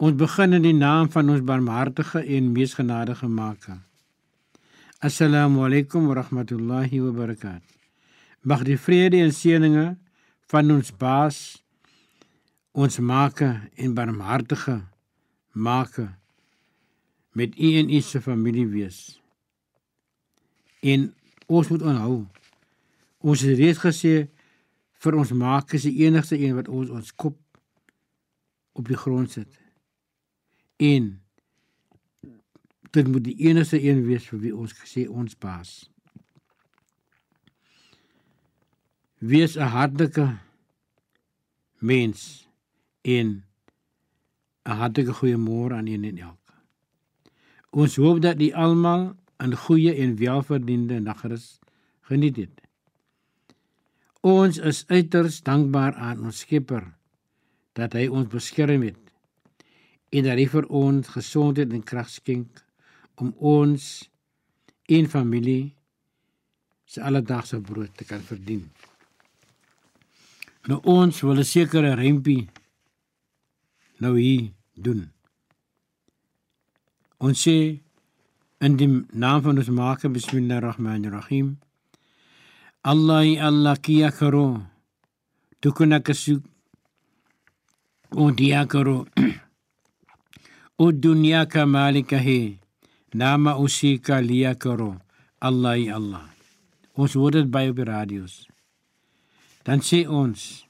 Ons begin in die naam van ons barmhartige en mees genadige Maker. Assalamu alaykum wa rahmatullahi wa barakatuh. Mag die vrede en seëninge van ons Baas, ons Maker en barmhartige Maker met u en u se familie wees. En ons moet onthou. Ons het reeds gesê vir ons maak is die enigste een wat ons ons kop op die grond sit. En dit moet die enigste een wees vir wie ons gesê ons baas. Wees 'n hartlike mens en 'n hartlike goeiemôre aan een en elke. Ons hoop dat die almal 'n goeie en welverdiende nagrus geniet het. Ons is uiters dankbaar aan ons Skepper dat hy ons beskerm het en dat hy vir ons gesondheid en krag skenk om ons en familie se alledaagse brood te kan verdien. Nou ons wil 'n sekere rempie nou hier doen. Ons sê in die naam van ons Maker bismillahirrahmanirrahim Allah Allah kiya karo tukuna kasu o diya karo o dunya ka malika hai nama usi ka liya karo. Allah Allah. Ons hoor dit by op die radio's? Dan sê ons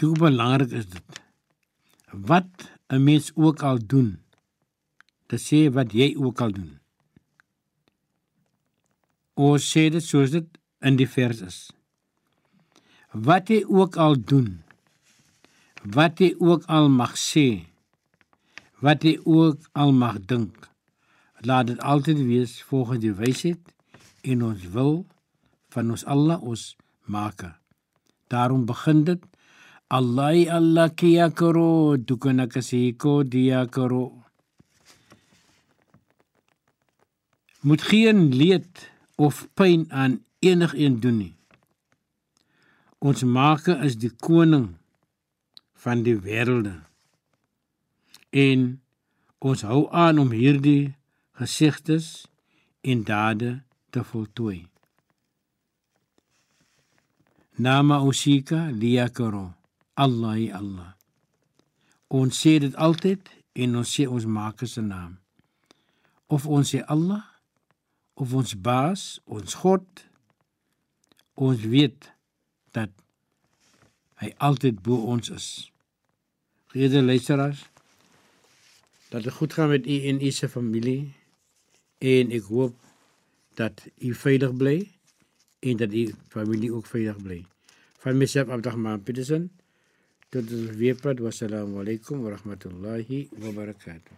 hoe belangrik is dit. Wat 'n mens ook al doen te sê wat jy ook al doen. Ons sê dit soos dit in die vers is. Wat jy ook al doen, wat jy ook al mag sê, wat jy ook al mag dink, laat dit altyd wees volgens die wysheid en ons wil van ons Allah ons Maker. Daarom begin dit Allah Allah kiya karo dukana kasi ko dia karo moet geen leed of pyn aan enigiemand doen nie. Ons Maker is die koning van die wêrelde. En ons hou aan om hierdie gesigtes en dade te voltooi. Nama usika liyakaro. Allah Allah. Ons sê dit altyd en ons sê ons Maker se naam. Of ons sê Allah of ons baas, ons God, ons weet dat Hij altijd bo ons is. Gede luisteraars, dat het goed gaat met u en uw familie en ik hoop dat u veilig bly en dat uw familie ook veilig bly. Van myself Abdurrahman Petersen tot de weerpad. praat. Wassalamu warahmatullahi wa rahmatullahi wa barakatuh.